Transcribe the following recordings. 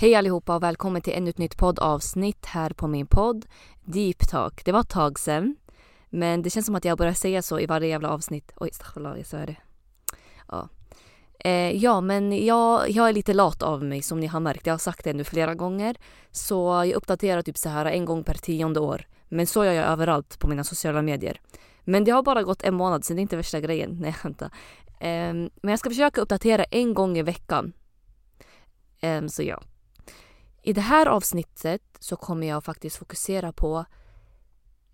Hej allihopa och välkommen till ännu ett nytt poddavsnitt här på min podd Deep Talk. Det var ett tag sedan, men det känns som att jag börjar säga så i varje jävla avsnitt. Oj, stackars jag sa det. Ja. Eh, ja, men jag, jag är lite lat av mig som ni har märkt. Jag har sagt det nu flera gånger. Så jag uppdaterar typ så här en gång per tionde år. Men så gör jag överallt på mina sociala medier. Men det har bara gått en månad så det är inte värsta grejen. Nej, vänta. Eh, men jag ska försöka uppdatera en gång i veckan. Eh, så ja. I det här avsnittet så kommer jag faktiskt fokusera på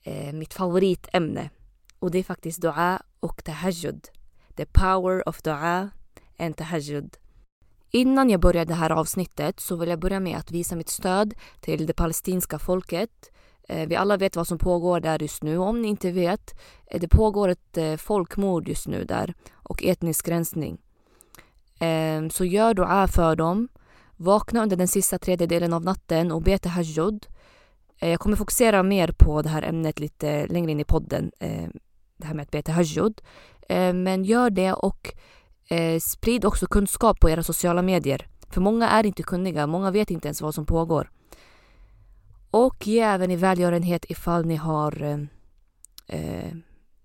eh, mitt favoritämne. Och det är faktiskt dua och tahajjud. The power of dua and tahajjud. Innan jag börjar det här avsnittet så vill jag börja med att visa mitt stöd till det palestinska folket. Eh, vi alla vet vad som pågår där just nu. Om ni inte vet, eh, det pågår ett eh, folkmord just nu där och etnisk rensning. Så gör dua för dem Vakna under den sista tredjedelen av natten och be tahajjud. Eh, jag kommer fokusera mer på det här ämnet lite längre in i podden. Eh, det här med att be tahajjud. Eh, men gör det och eh, sprid också kunskap på era sociala medier. För många är inte kunniga, många vet inte ens vad som pågår. Och ge även i välgörenhet ifall ni har eh,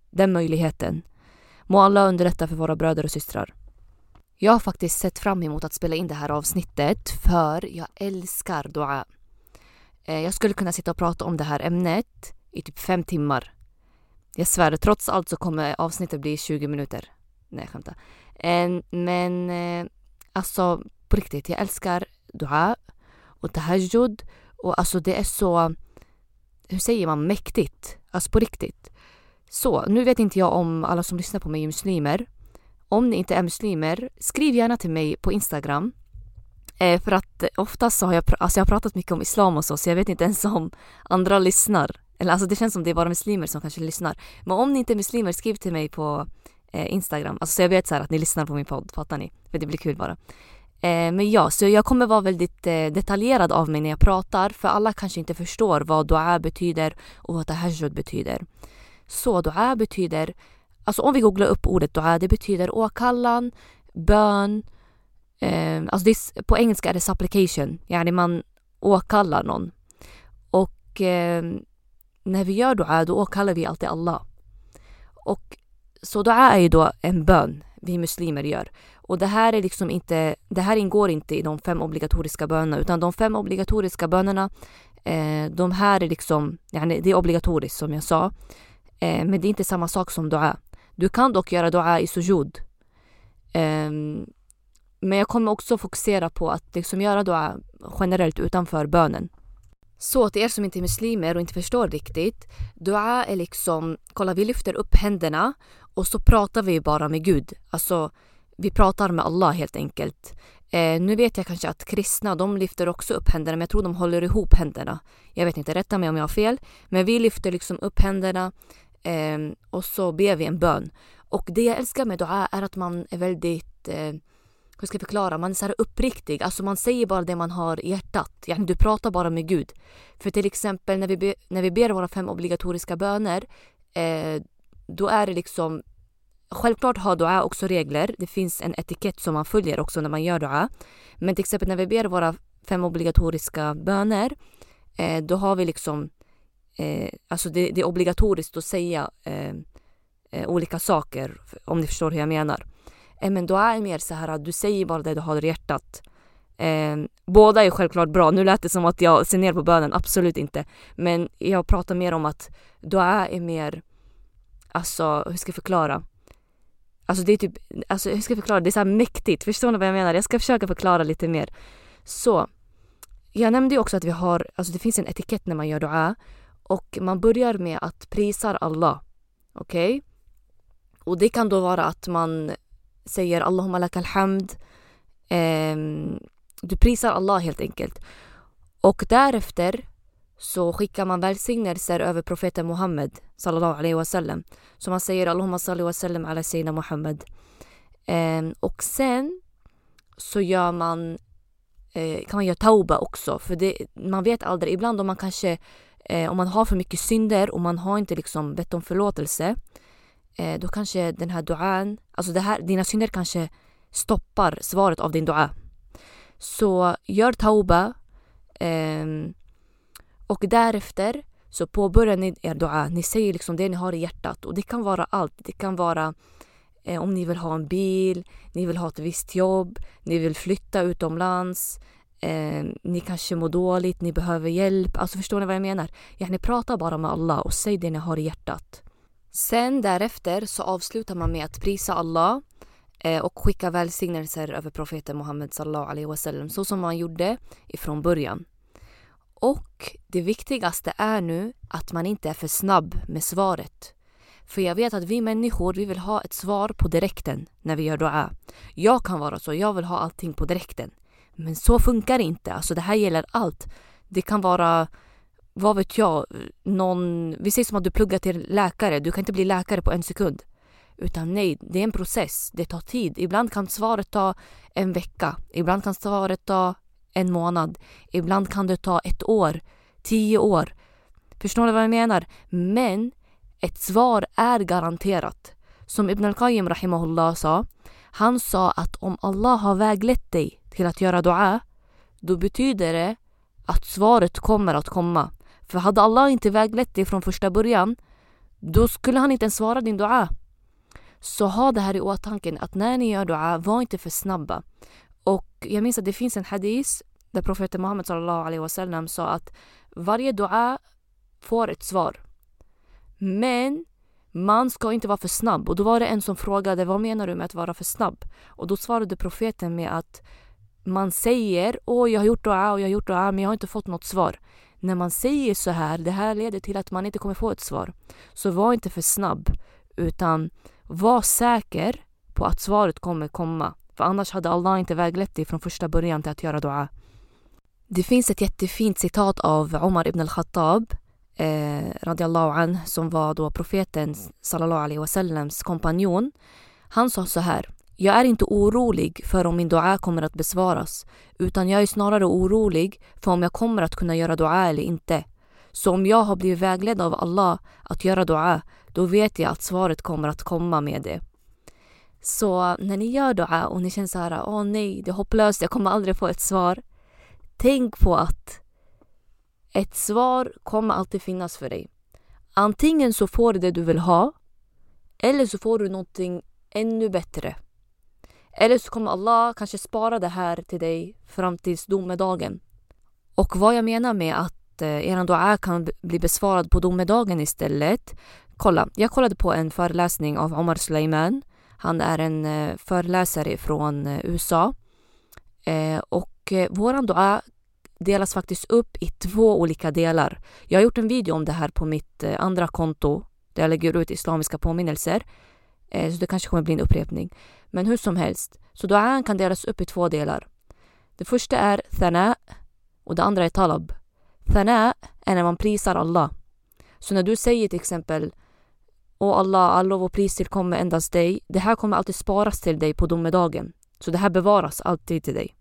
den möjligheten. Må alla underlätta för våra bröder och systrar. Jag har faktiskt sett fram emot att spela in det här avsnittet för jag älskar dua. Eh, jag skulle kunna sitta och prata om det här ämnet i typ fem timmar. Jag svär, trots allt så kommer avsnittet bli 20 minuter. Nej, jag skämtar. Men eh, alltså på riktigt, jag älskar dua och tahajjud och alltså det är så, hur säger man, mäktigt. Alltså på riktigt. Så, nu vet inte jag om alla som lyssnar på mig är muslimer. Om ni inte är muslimer, skriv gärna till mig på Instagram. Eh, för att eh, oftast så har jag, alltså jag har pratat mycket om islam och så, så jag vet inte ens om andra lyssnar. Eller alltså det känns som det är bara muslimer som kanske lyssnar. Men om ni inte är muslimer, skriv till mig på eh, Instagram. Alltså så jag vet så att ni lyssnar på min podd, fattar ni? För det blir kul bara. Eh, men ja, så jag kommer vara väldigt eh, detaljerad av mig när jag pratar, för alla kanske inte förstår vad dua betyder och vad tahajjud betyder. Så dua betyder Alltså om vi googlar upp ordet dua, det betyder åkallan, bön. Eh, alltså är, på engelska är det supplication, yani man åkallar någon. Och eh, när vi gör dua, då åkallar vi alltid Allah. Och så dua är ju då en bön vi muslimer gör. Och det här är liksom inte, det här ingår inte i de fem obligatoriska bönerna utan de fem obligatoriska bönerna, eh, de här är liksom, yani det är obligatoriskt som jag sa. Eh, men det är inte samma sak som dua. Du kan dock göra dua i sujud. Um, men jag kommer också fokusera på att liksom göra dua generellt utanför bönen. Så till er som inte är muslimer och inte förstår riktigt. Dua är liksom, kolla vi lyfter upp händerna och så pratar vi bara med Gud. Alltså vi pratar med Allah helt enkelt. Eh, nu vet jag kanske att kristna de lyfter också upp händerna men jag tror de håller ihop händerna. Jag vet inte, rätta mig om jag har fel. Men vi lyfter liksom upp händerna Eh, och så ber vi en bön. Och det jag älskar med dua är att man är väldigt, eh, hur ska jag förklara, man är så här uppriktig. Alltså man säger bara det man har i hjärtat. Yani du pratar bara med Gud. För till exempel när vi, be, när vi ber våra fem obligatoriska böner, eh, då är det liksom Självklart har dua också regler. Det finns en etikett som man följer också när man gör dua. Men till exempel när vi ber våra fem obligatoriska böner, eh, då har vi liksom eh, alltså det, det, är obligatoriskt att säga eh, eh, olika saker om ni förstår hur jag menar. Eh, men då är det mer så här att du säger bara det du har i hjärtat. Eh, båda är självklart bra. Nu lät det som att jag ser ner på bönen, absolut inte. Men jag pratar mer om att Du'a är mer, alltså hur ska jag förklara? Alltså det är typ, alltså hur ska jag förklara? Det är så här mäktigt. Förstår ni vad jag menar? Jag ska försöka förklara lite mer. Så, jag nämnde ju också att vi har, alltså det finns en etikett när man gör dua och man börjar med att prisa Allah. Okej? Okay? Och det kan då vara att man säger Allahumma lakal hamd. Eh, du prisar Allah helt enkelt. Och därefter så skickar man välsignelser över profeten Muhammed sallallahu alaihi wasallam. Så man säger Allahumma salli wa sallam ala sayyidina Muhammed. Eh, och sen så gör man eh, kan man göra tauba också för det, man vet aldrig. Ibland om man kanske Eh, om man har för mycket synder och man har inte liksom bett om förlåtelse eh, då kanske den här duan, alltså det här, dina synder kanske stoppar svaret av din dua. Så gör tauba eh, och därefter så påbörjar ni er dua. Ni säger liksom det ni har i hjärtat och det kan vara allt. Det kan vara eh, om ni vill ha en bil, ni vill ha ett visst jobb, ni vill flytta utomlands, eh, ni kanske mår dåligt, ni behöver hjälp. Alltså förstår ni vad jag menar? Ja, ni pratar bara med Allah och säg det ni har i hjärtat. Sen därefter så avslutar man med att prisa Allah eh, och skicka välsignelser över profeten Muhammed sallallahu alaihi wasallam så som man gjorde ifrån början. Och det viktigaste är nu att man inte är för snabb med svaret. För jag vet att vi människor, vi vill ha ett svar på direkten när vi gör dua. Jag kan vara så, jag vill ha allting på direkten. Men så funkar det inte. Alltså det här gäller allt. Det kan vara, vad vet jag, någon... Vi säger som att du pluggar till läkare. Du kan inte bli läkare på en sekund. Utan nej, det är en process. Det tar tid. Ibland kan svaret ta en vecka. Ibland kan svaret ta en månad. Ibland kan det ta ett år, tio år. Förstår ni vad jag menar? Men ett svar är garanterat. Som Ibn al-Qayyim rahimahullah sa. Han sa att om Allah har väglett dig till att göra dua, då betyder det att svaret kommer att komma. För hade Allah inte väglett dig från första början, då skulle han inte ens svara din dua. Så ha det här i åtanke att när ni gör dua, var inte för snabba. Och jag minns att det finns en hadis där profeten Muhammed sallallahu alaihi wasallam sa att varje dua får ett svar. Men man ska inte vara för snabb. Och då var det en som frågade vad menar du med att vara för snabb? Och då svarade profeten med att man säger åh jag har gjort dua ah, och jag har gjort dua ah, men jag har inte fått något svar. När man säger så här, det här leder till att man inte kommer få ett svar. Så var inte för snabb utan var säker på att svaret kommer komma. För annars hade Allah inte väglett dig från första början till att göra dua. Det finns ett jättefint citat av Omar ibn al-Khattab eh, radiallahu an, som var då profeten sallallahu alaihi wasallams kompanjon. Han sa så här. Jag är inte orolig för om min dua kommer att besvaras utan jag är snarare orolig för om jag kommer att kunna göra dua eller inte. Så om jag har blivit vägledd av Allah att göra dua då vet jag att svaret kommer att komma med det. Så när ni gör dua och ni känner så här, åh nej, det är hopplöst, jag kommer aldrig få ett svar. Tänk på att ett svar kommer alltid finnas för dig. Antingen så får du det du vill ha eller så får du någonting ännu bättre. Eller så kommer Allah kanske spara det här till dig fram tills domedagen. Och vad jag menar med att eh, er dua kan bli besvarad på domedagen istället. Kolla, jag kollade på en föreläsning av Omar Suleiman. Han är en eh, föreläsare från eh, USA. Eh, och eh, våran dua delas faktiskt upp i två olika delar. Jag har gjort en video om det här på mitt eh, andra konto där jag lägger ut islamiska påminnelser. Eh, så det kanske kommer bli en upprepning. Men hur som helst, så duan kan delas upp i två delar. Det första är thana och det andra är talab. Thana är när man prisar Allah. Så när du säger till exempel Åh Allah, all lov och pris tillkommer endast dig. Det här kommer alltid sparas till dig på domedagen. Så det här bevaras alltid till dig.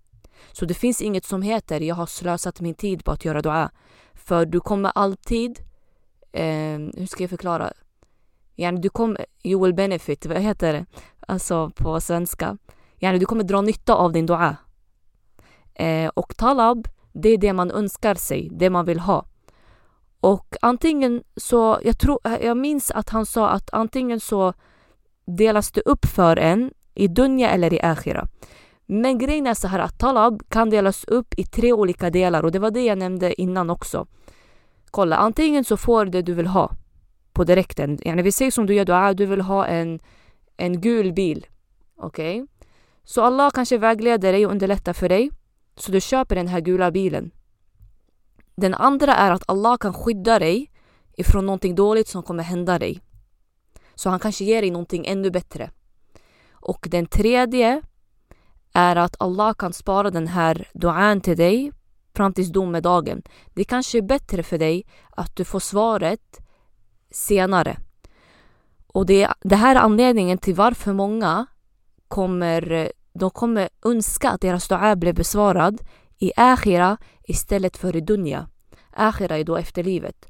Så det finns inget som heter jag har slösat min tid på att göra dua. För du kommer alltid, eh, hur ska jag förklara? Yani du kommer, you will benefit, vad heter det? Alltså på svenska. Yani du kommer dra nytta av din dua. Eh, och talab, det är det man önskar sig, det man vill ha. Och antingen så, jag, tror, jag minns att han sa att antingen så delas det upp för en i dunja eller i akhira. Men grejen är så här att talab kan delas upp i tre olika delar och det var det jag nämnde innan också. Kolla, antingen så får du det du vill ha på direkten. Yani vi säger som du gör dua, du vill ha en, en gul bil. Okej? Okay? Så Allah kanske vägleder dig och underlättar för dig. Så du köper den här gula bilen. Den andra är att Allah kan skydda dig ifrån någonting dåligt som kommer hända dig. Så han kanske ger dig någonting ännu bättre. Och den tredje är att Allah kan spara den här duan till dig fram tills domedagen. Det kanske är bättre för dig att du får svaret senare. Och det, det här är anledningen till varför många kommer, de kommer önska att deras dua blev besvarad i akhira istället för i dunja. Akhira är då efterlivet.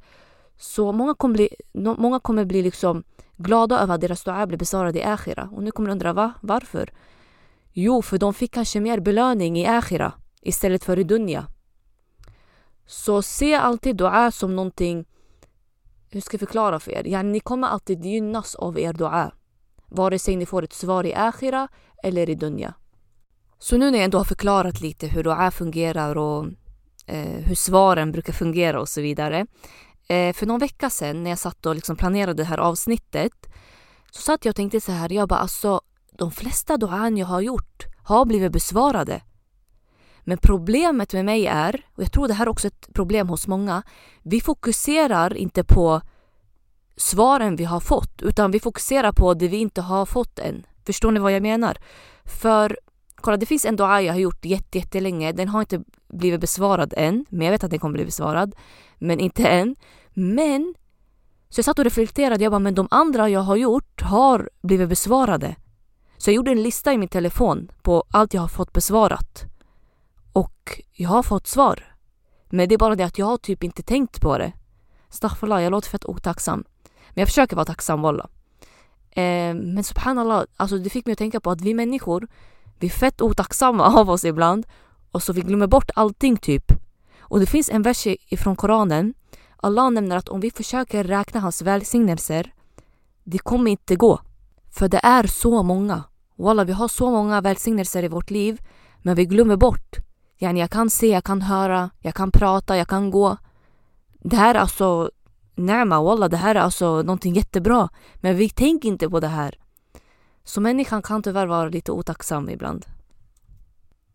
Så många kommer bli, många kommer bli liksom glada över att deras dua blir besvarad i akhira. Och nu kommer du undra va? varför? Jo, för de fick kanske mer belöning i akhira. istället för i dunja. Så se alltid dua som någonting, hur ska jag förklara för er? Ja, ni kommer alltid gynnas av er dua. Vare sig ni får ett svar i akhira eller i dunja. Så nu när jag ändå har förklarat lite hur dua fungerar och eh, hur svaren brukar fungera och så vidare. Eh, för någon vecka sedan när jag satt och liksom planerade det här avsnittet så satt jag och tänkte så här, jag bara alltså de flesta duan jag har gjort har blivit besvarade. Men problemet med mig är, och jag tror det här är också ett problem hos många, vi fokuserar inte på svaren vi har fått utan vi fokuserar på det vi inte har fått än. Förstår ni vad jag menar? För kolla det finns en dua jag har gjort jättelänge, den har inte blivit besvarad än, men jag vet att den kommer bli besvarad, men inte än. Men så jag satt och reflekterade, jag bara, men de andra jag har gjort har blivit besvarade. Så jag gjorde en lista i min telefon på allt jag har fått besvarat. Och jag har fått svar. Men det är bara det att jag har typ inte tänkt på det. Staffala, jag låter fett otacksam. Men jag försöker vara tacksam walla. Eh, men subhanallah, alltså det fick mig att tänka på att vi människor, vi är fett otacksamma av oss ibland och så vi glömmer bort allting typ. Och det finns en vers ifrån Koranen. Allah nämner att om vi försöker räkna hans välsignelser, det kommer inte gå. För det är så många. Walla, vi har så många välsignelser i vårt liv, men vi glömmer bort. Yani jag kan se, jag kan höra, jag kan prata, jag kan gå. Det här är alltså Närma, walla, det här är alltså någonting jättebra. Men vi tänker inte på det här. Så människan kan tyvärr vara lite otacksam ibland.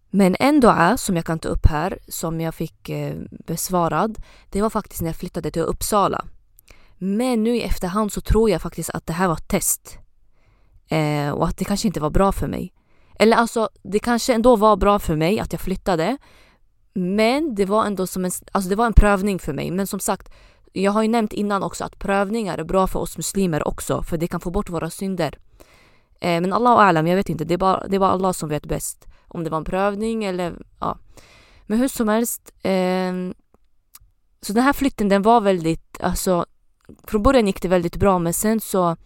Men en dua som jag kan ta upp här, som jag fick eh, besvarad, det var faktiskt när jag flyttade till Uppsala. Men nu i efterhand så tror jag faktiskt att det här var ett test. Eh, och att det kanske inte var bra för mig. Eller alltså, det kanske ändå var bra för mig att jag flyttade. Men det var ändå som en, alltså det var en prövning för mig. Men som sagt, jag har ju nämnt innan också att prövningar är bra för oss muslimer också, för det kan få bort våra synder. Eh, men Allah och alam, jag vet inte, det är, bara, det är bara Allah som vet bäst. Om det var en prövning eller ja. Men hur som helst. Eh, så den här flytten den var väldigt, alltså från början gick det väldigt bra men sen så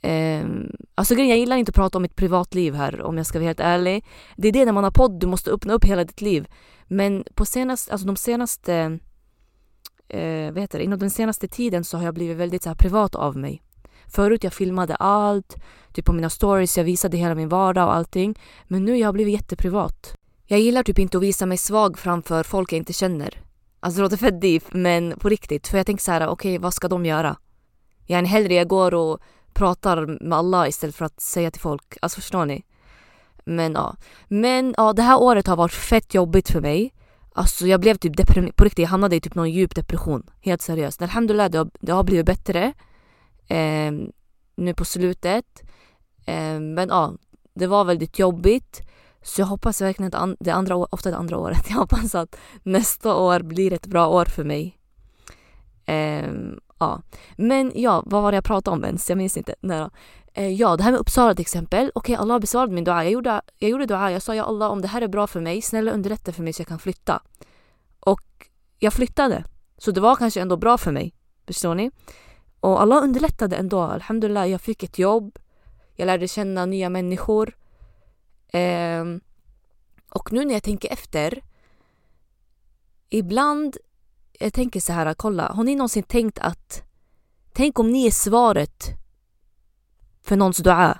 Eh, alltså grejen, jag gillar inte att prata om mitt privatliv här om jag ska vara helt ärlig. Det är det när man har podd, du måste öppna upp hela ditt liv. Men på senast, alltså de senaste, eh, vad heter det, inom den senaste tiden så har jag blivit väldigt så här, privat av mig. Förut jag filmade allt, typ på mina stories, jag visade hela min vardag och allting. Men nu har jag blivit jätteprivat. Jag gillar typ inte att visa mig svag framför folk jag inte känner. Alltså det låter fett deep, men på riktigt. För jag tänker så här, okej okay, vad ska de göra? Jag är hellre jag går och pratar med Allah istället för att säga till folk. Alltså förstår ni? Men ja. Men ja, det här året har varit fett jobbigt för mig. Alltså jag blev typ deprimerad, på riktigt jag hamnade i typ någon djup depression. Helt seriöst. Alhamdulillah det har, det har blivit bättre. Eh, nu på slutet. Eh, men ja, det var väldigt jobbigt. Så jag hoppas verkligen att det andra, ofta det andra året, jag hoppas att nästa år blir ett bra år för mig. Eh, Ja. Men ja, vad var det jag pratade om ens? Jag minns inte. Nej då. Eh, ja, det här med Uppsala till exempel. Okej, okay, Allah besvarade min dua. Jag gjorde, jag gjorde dua. Jag sa ja Allah, om det här är bra för mig, snälla underlätta för mig så jag kan flytta. Och jag flyttade. Så det var kanske ändå bra för mig. Förstår ni? Och Allah underlättade ändå. Alhamdulillah, jag fick ett jobb. Jag lärde känna nya människor. Eh, och nu när jag tänker efter. Ibland jag tänker så här, kolla, har ni någonsin tänkt att Tänk om ni är svaret för någons dua.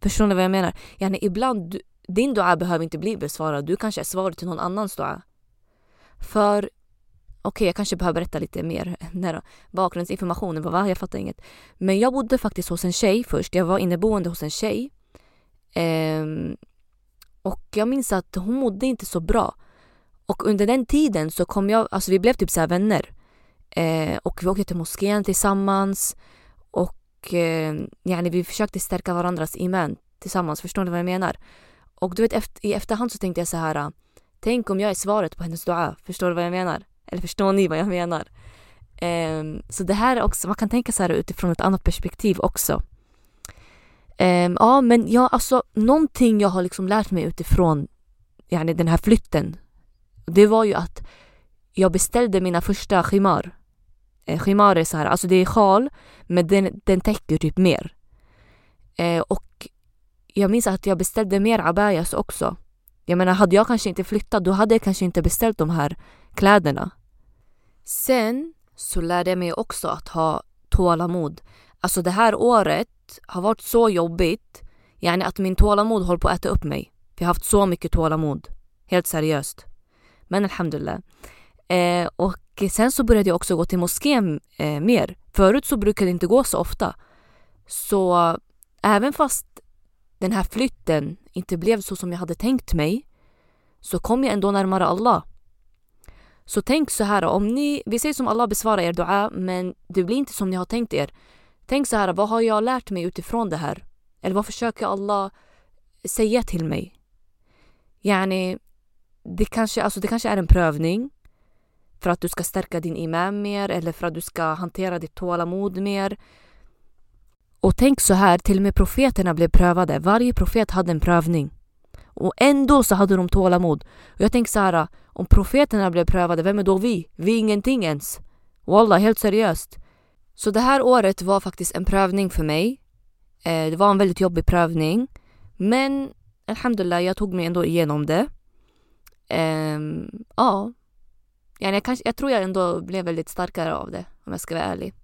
Förstår ni vad jag menar? Yani ibland, din dua behöver inte bli besvarad. Du kanske är svaret till någon annans dua. För, okej okay, jag kanske behöver berätta lite mer. när Bakgrundsinformationen, vad var Jag fattar inget. Men jag bodde faktiskt hos en tjej först. Jag var inneboende hos en tjej. Ehm, och jag minns att hon mådde inte så bra. Och under den tiden så kom jag, alltså vi blev typ så vänner. Eh, och vi åkte till moskén tillsammans. Och eh, yani, vi försökte stärka varandras iman tillsammans. Förstår ni vad jag menar? Och du vet efter, i efterhand så tänkte jag så här. Tänk om jag är svaret på hennes dua. Förstår du vad jag menar? Eller förstår ni vad jag menar? Eh, så det här också, man kan tänka så här utifrån ett annat perspektiv också. Um, ja men ja, alltså någonting jag har liksom lärt mig utifrån yani, den här flytten det var ju att jag beställde mina första khimar. Eh, khimar är så här, alltså det är sjal men den, den täcker typ mer. Eh, och jag minns att jag beställde mer abayas också. Jag menar, hade jag kanske inte flyttat då hade jag kanske inte beställt de här kläderna. Sen så lärde jag mig också att ha tålamod. Alltså det här året har varit så jobbigt. Yani att min tålamod håller på att äta upp mig. För jag har haft så mycket tålamod. Helt seriöst. Men alhamdulillah. Eh, och sen så började jag också gå till moskén eh, mer. Förut så brukade det inte gå så ofta. Så även fast den här flytten inte blev så som jag hade tänkt mig så kom jag ändå närmare Allah. Så tänk så här, om ni, vi säger som Allah besvarar er dua men det blir inte som ni har tänkt er. Tänk så här, vad har jag lärt mig utifrån det här? Eller vad försöker Allah säga till mig? Yani, det kanske, alltså det kanske är en prövning för att du ska stärka din imam mer eller för att du ska hantera ditt tålamod mer. Och tänk så här, till och med profeterna blev prövade. Varje profet hade en prövning. Och ändå så hade de tålamod. Och jag tänker så här, om profeterna blev prövade, vem är då vi? Vi är ingenting ens. Wallah, helt seriöst. Så det här året var faktiskt en prövning för mig. Eh, det var en väldigt jobbig prövning. Men alhamdulillah, jag tog mig ändå igenom det. Eh, ja. Jag, kanske, jag tror jag ändå blev väldigt starkare av det, om jag ska vara ärlig.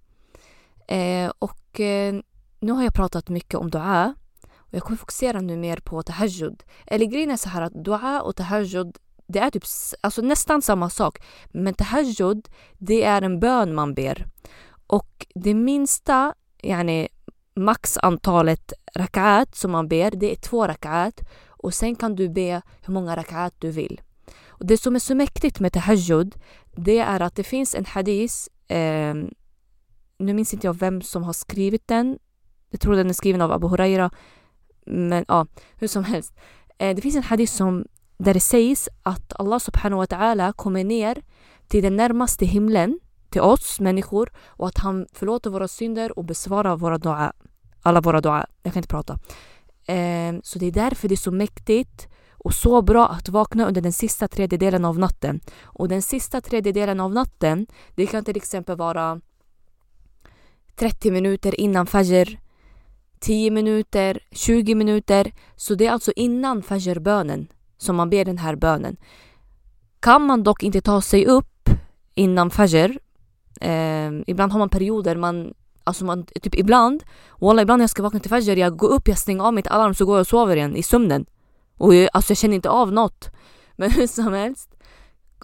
Eh, och eh, nu har jag pratat mycket om dua. Och jag kommer fokusera nu mer på tahajjud. Eller grejen är så här att dua och tahajjud det är typ alltså nästan samma sak. Men tahajjud, det är en bön man ber. Och det minsta, yani max antalet rakat som man ber, det är två rakat. Och sen kan du be hur många rakat du vill. Och det som är så mäktigt med tahajjud, det är att det finns en hadith, eh, nu minns inte jag vem som har skrivit den. Jag tror den är skriven av Abu Huraira. Men ja, hur som helst. Eh, det finns en hadith som, där det sägs att Allah subhanahu wa ta'ala kommer ner till den närmaste himlen till oss människor och att han förlåter våra synder och besvarar våra dua. Alla våra dua. Jag kan inte prata. Eh, så det är därför det är så mäktigt och så bra att vakna under den sista tredjedelen av natten. Och den sista tredjedelen av natten, det kan till exempel vara 30 minuter innan Fajr, 10 minuter, 20 minuter. Så det är alltså innan Fajr-bönen som man ber den här bönen. Kan man dock inte ta sig upp innan Fajr, eh, ibland har man perioder man Alltså man, typ ibland, wallah ibland när jag ska vakna till Fajr, jag går upp, jag stänger av mitt alarm så går jag och sover igen i sömnen. Och jag, alltså jag känner inte av något. Men hur som helst,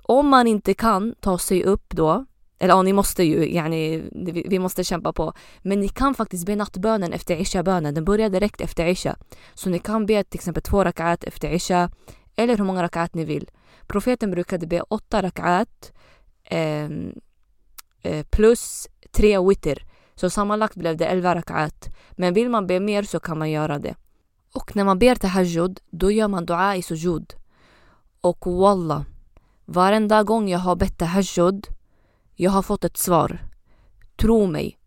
om man inte kan ta sig upp då, eller ja, ni måste ju, yani, vi måste kämpa på. Men ni kan faktiskt be nattbönen efter Isha-bönen. Den börjar direkt efter Isha. Så ni kan be till exempel två rakat efter Isha, eller hur många rakat ni vill. Profeten brukade be åtta rakat ehm, eh, plus tre witter. Så sammanlagt blev det elva rakat. Men vill man be mer så kan man göra det. Och när man ber tahajjud, då gör man dua i sujud. Och wallah, varenda gång jag har bett tahajjud, jag har fått ett svar. Tro mig.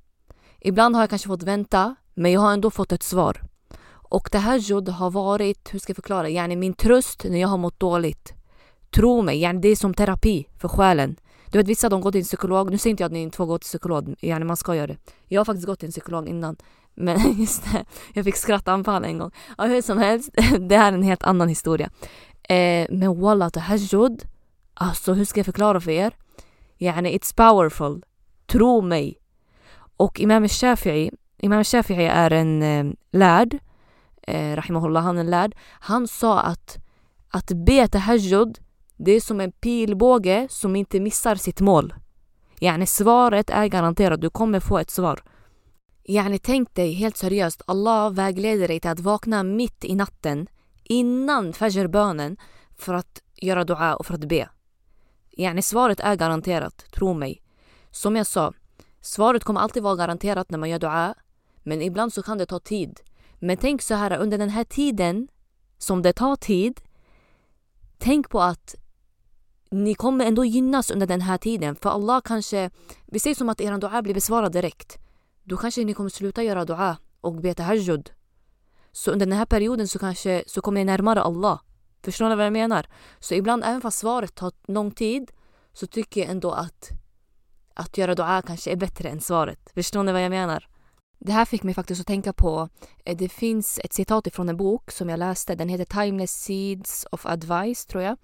Ibland har jag kanske fått vänta, men jag har ändå fått ett svar. Och tahajjud har varit, hur ska jag förklara, yani min tröst när jag har mått dåligt. Tro mig, yani det är som terapi för själen. Du vet vissa de går till en psykolog, nu säger inte jag att ni inte får gå till psykolog, yani man ska göra det. Jag har faktiskt gått till en psykolog innan. Men just det, jag fick skrattanfall en gång. Ja, hur som helst, det här är en helt annan historia. Eh, men wallah tahajjud, alltså hur ska jag förklara för er? Yani it's powerful. Tro mig. Och Imam Shafi'i, Imam Shafi'i är en eh, lärd, eh, rahimahullah, han är en lärd. Han sa att att be tahajjud, det är som en pilbåge som inte missar sitt mål. Yani svaret är garanterat, du kommer få ett svar. Yani tänk dig helt seriöst, Allah vägleder dig till att vakna mitt i natten innan fajrbönen för att göra dua och för att be. Yani svaret är garanterat, tro mig. Som jag sa, svaret kommer alltid vara garanterat när man gör dua. Men ibland så kan det ta tid. Men tänk så här, under den här tiden som det tar tid, tänk på att ni kommer ändå gynnas under den här tiden. För Allah kanske, vi säger som att er dua blir besvarad direkt då kanske ni kommer sluta göra dua och be tahajjud. Så under den här perioden så kanske så kommer ni närmare Allah. Förstår ni vad jag menar? Så ibland, även fast svaret tar lång tid, så tycker jag ändå att att göra dua kanske är bättre än svaret. Förstår ni vad jag menar? Det här fick mig faktiskt att tänka på, eh, det finns ett citat ifrån en bok som jag läste, den heter Timeless Seeds of Advice tror jag.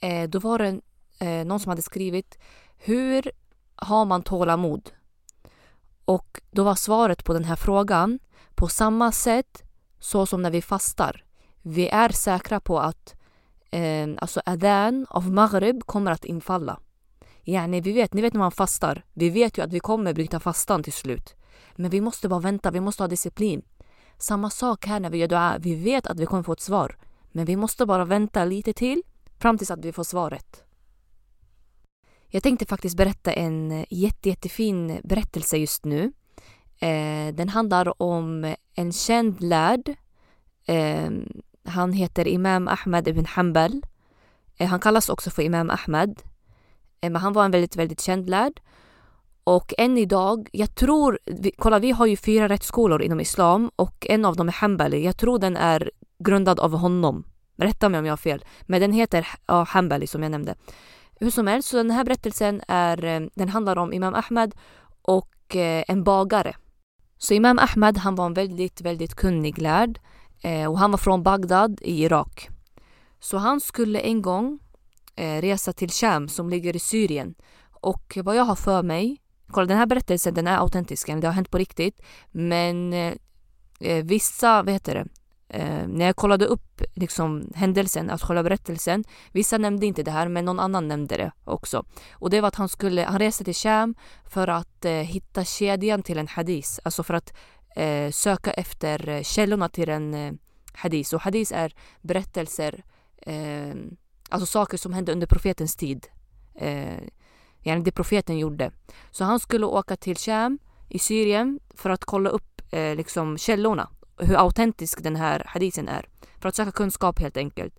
Eh, då var det eh, någon som hade skrivit Hur har man tålamod? Och då var svaret på den här frågan på samma sätt så som när vi fastar. Vi är säkra på att eh, alltså adhan av Maghrib kommer att infalla. Yani, vi vet, ni vet när man fastar, vi vet ju att vi kommer bryta fastan till slut. Men vi måste bara vänta, vi måste ha disciplin. Samma sak här när vi gör dua, vi vet att vi kommer få ett svar. Men vi måste bara vänta lite till fram tills att vi får svaret. Jag tänkte faktiskt berätta en eh, jätte, jättefin berättelse just nu. Eh, den handlar om en känd lärd. Eh, han heter Imam Ahmed ibn Hanbal. Eh, han kallas också för Imam Ahmed. Eh, men han var en väldigt, väldigt känd lärd. Och än idag, jag tror, vi, kolla vi har ju fyra rättsskolor inom islam och en av dem är Hanbali. Jag tror den är grundad av honom. Rätta mig om jag har fel. Men den heter ja, Hanbali som jag nämnde. Hur som helst, så den här berättelsen är, eh, den handlar om Imam Ahmed och eh, en bagare. Så Imam Ahmed han var en väldigt, väldigt kunnig lärd eh, och han var från Bagdad i Irak. Så han skulle en gång resa till Sham som ligger i Syrien. Och vad jag har för mig, kolla den här berättelsen den är autentisk, det har hänt på riktigt. Men vissa, vad heter det, eh, när jag kollade upp liksom, händelsen, att själva berättelsen, vissa nämnde inte det här men någon annan nämnde det också. Och det var att han skulle, han reste till Sham för att eh, hitta kedjan till en hadis, alltså för att eh, söka efter eh, källorna till en eh, hadis. Och hadis är berättelser, eh, alltså saker som hände under profetens tid. Eh, det profeten gjorde. Så han skulle åka till Sham i Syrien för att kolla upp eh, liksom källorna hur autentisk den här hadisen är. För att söka kunskap helt enkelt.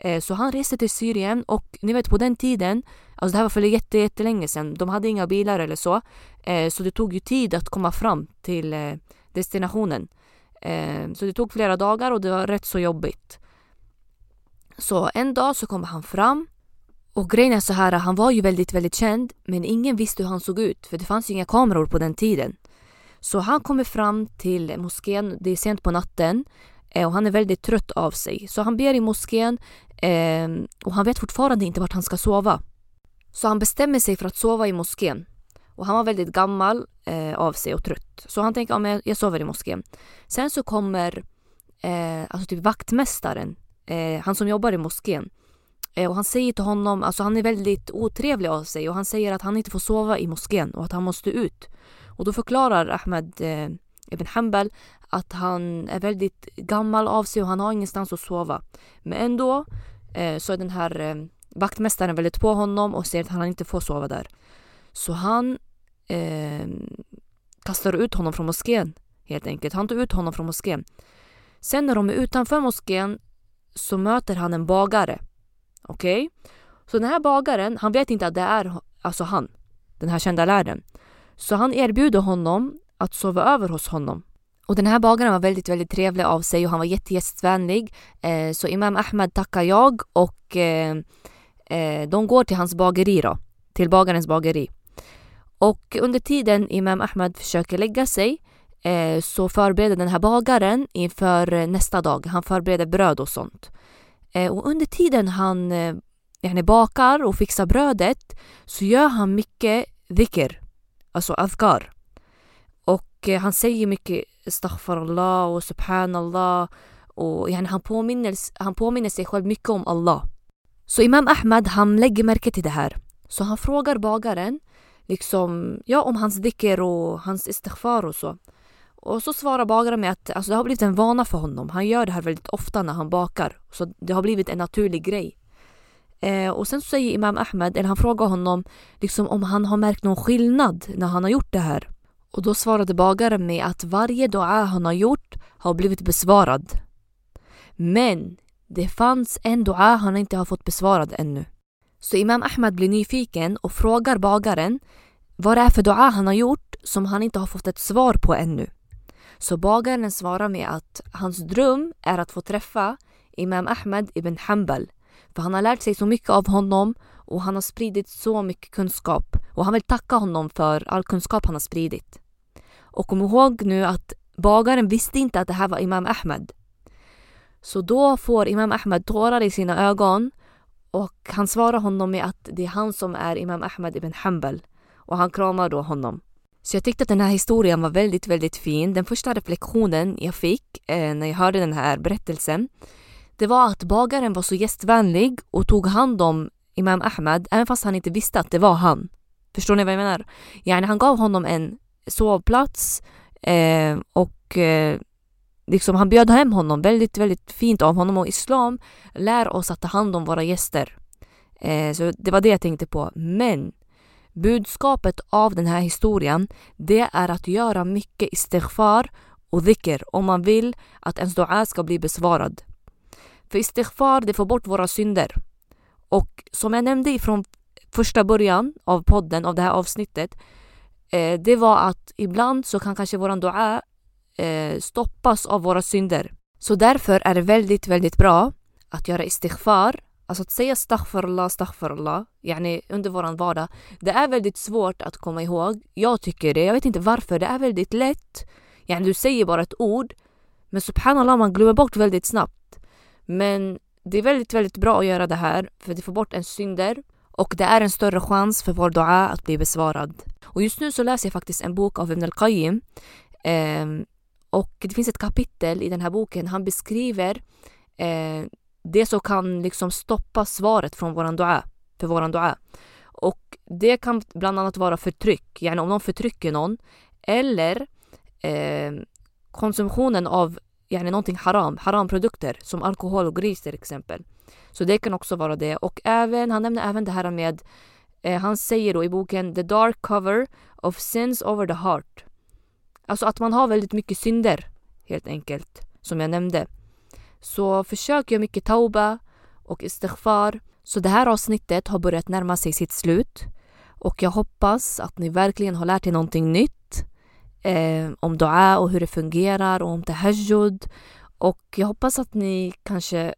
Eh, så han reste till Syrien och ni vet på den tiden, alltså det här var för jätte, jättelänge sedan, de hade inga bilar eller så. Eh, så det tog ju tid att komma fram till eh, destinationen. Så det tog flera dagar och det var rätt så jobbigt. Så en dag så kommer han fram och grejen är så här, han var ju väldigt, väldigt känd men ingen visste hur han såg ut för det fanns ju inga kameror på den tiden. Så han kommer fram till moskén, det är sent på natten eh, och han är väldigt trött av sig. Så han ber i moskén eh, och han vet fortfarande inte vart han ska sova. Så han bestämmer sig för att sova i moskén. Och han var väldigt gammal eh, av sig och trött. Så han tänker, ja, jag sover i moskén. Sen så kommer eh, alltså typ vaktmästaren, eh, han som jobbar i moskén. Eh, och han säger till honom, alltså han är väldigt otrevlig av sig och han säger att han inte får sova i moskén och att han måste ut. Och då förklarar Ahmed eh, Ibn Hanbal att han är väldigt gammal av sig och han har ingenstans att sova. Men ändå eh, så är den här eh, vaktmästaren väldigt på honom och säger att han inte får sova där. Så han eh, kastar ut honom från moskén helt enkelt. Han tar ut honom från moskén. Sen när de är utanför moskén så möter han en bagare. Okej? Okay? Så den här bagaren, han vet inte att det är alltså han, den här kända lärden. Så han erbjuder honom att sova över hos honom. Och den här bagaren var väldigt, väldigt trevlig av sig och han var jättegästvänlig. Eh, så Imam Ahmed tackar jag och eh, eh, de går till hans bageri då. Till bagarens bageri. Och under tiden Imam Ahmed försöker lägga sig eh, så förbereder den här bagaren inför eh, nästa dag. Han förbereder bröd och sånt. Eh, och under tiden han eh, bakar och fixar brödet så gör han mycket dhikr alltså adhkar. Och eh, han säger mycket Allah och subhanallah och yani, han, påminner, han påminner sig själv mycket om Allah. Så Imam Ahmad han lägger märke till det här. Så han frågar bagaren liksom, ja, om hans dhikr och hans istighfar och så. Och så svarar bagaren med att alltså, det har blivit en vana för honom. Han gör det här väldigt ofta när han bakar. Så det har blivit en naturlig grej. Eh, och sen så säger Imam Ahmed, eller han frågar honom liksom om han har märkt någon skillnad när han har gjort det här. Och då svarade bagaren med att varje dua han har gjort har blivit besvarad. Men det fanns en dua han inte har fått besvarad ännu. Så Imam Ahmed blir nyfiken och frågar bagaren vad det är för dua han har gjort som han inte har fått ett svar på ännu. Så bagaren svarar med att hans dröm är att få träffa Imam Ahmed ibn Hanbal för han har lärt sig så mycket av honom och han har spridit så mycket kunskap och han vill tacka honom för all kunskap han har spridit. Och kom ihåg nu att bagaren visste inte att det här var Imam Ahmed. Så då får Imam Ahmed tårar i sina ögon och han svarar honom med att det är han som är Imam Ahmed ibn Hanbal. Och han kramar då honom. Så jag tyckte att den här historien var väldigt, väldigt fin. Den första reflektionen jag fick eh, när jag hörde den här berättelsen det var att bagaren var så gästvänlig och tog hand om Imam Ahmed även fast han inte visste att det var han. Förstår ni vad jag menar? Yani han gav honom en sovplats eh, och eh, liksom han bjöd hem honom. Väldigt, väldigt fint av honom och islam lär oss att ta hand om våra gäster. Eh, så det var det jag tänkte på. Men budskapet av den här historien det är att göra mycket istighfar och dhikr om man vill att ens dua ska bli besvarad. För istighfar det får bort våra synder. Och som jag nämnde från första början av podden, av det här avsnittet, eh, det var att ibland så kan kanske våran dua eh, stoppas av våra synder. Så därför är det väldigt, väldigt bra att göra istighfar, alltså att säga staghfirullah, staghfirullah, yani under våran vardag. Det är väldigt svårt att komma ihåg. Jag tycker det. Jag vet inte varför. Det är väldigt lätt. Yani du säger bara ett ord, men subhanallah, man glömmer bort väldigt snabbt. Men det är väldigt, väldigt bra att göra det här för det får bort en synder och det är en större chans för vår dua att bli besvarad. Och just nu så läser jag faktiskt en bok av Ibn al-Qayyim eh, och det finns ett kapitel i den här boken. Han beskriver eh, det som kan liksom stoppa svaret från våran dua, för våran dua. Och det kan bland annat vara förtryck, gärna om någon förtrycker någon eller eh, konsumtionen av yani någonting haram, haramprodukter som alkohol och gris till exempel. Så det kan också vara det. Och även, han nämner även det här med, eh, han säger då i boken The dark cover of sins over the heart. Alltså att man har väldigt mycket synder helt enkelt, som jag nämnde. Så försök göra mycket tauba och istighfar. Så det här avsnittet har börjat närma sig sitt slut. Och jag hoppas att ni verkligen har lärt er någonting nytt eh, om dua och hur det fungerar och om tahajjud. Och jag hoppas att ni kanske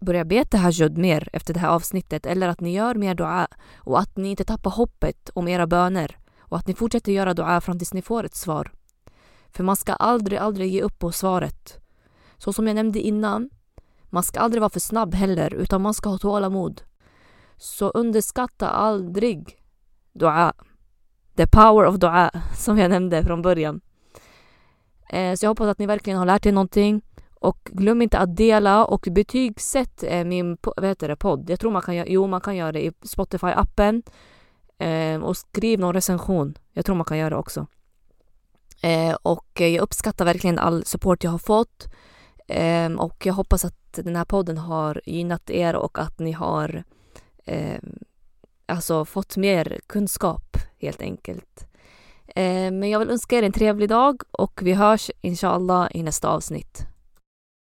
börjar be tahajjud mer efter det här avsnittet eller att ni gör mer dua och att ni inte tappar hoppet om era böner och att ni fortsätter göra dua fram tills ni får ett svar. För man ska aldrig, aldrig ge upp på svaret. Så som jag nämnde innan, man ska aldrig vara för snabb heller utan man ska ha tålamod. Så underskatta aldrig dua. The power of dua, som jag nämnde från början. Eh, så jag hoppas att ni verkligen har lärt er någonting. Och glöm inte att dela och betygsätt eh, min vad heter det, podd. Jag tror man kan, jo, man kan göra det i Spotify-appen. Eh, och skriv någon recension. Jag tror man kan göra det också. Eh, och jag uppskattar verkligen all support jag har fått. Ehm, och jag hoppas att den här podden har gynnat er och att ni har ehm, alltså fått mer kunskap helt enkelt. Eh, men jag vill önska er en trevlig dag och vi hörs inshallah i nästa avsnitt.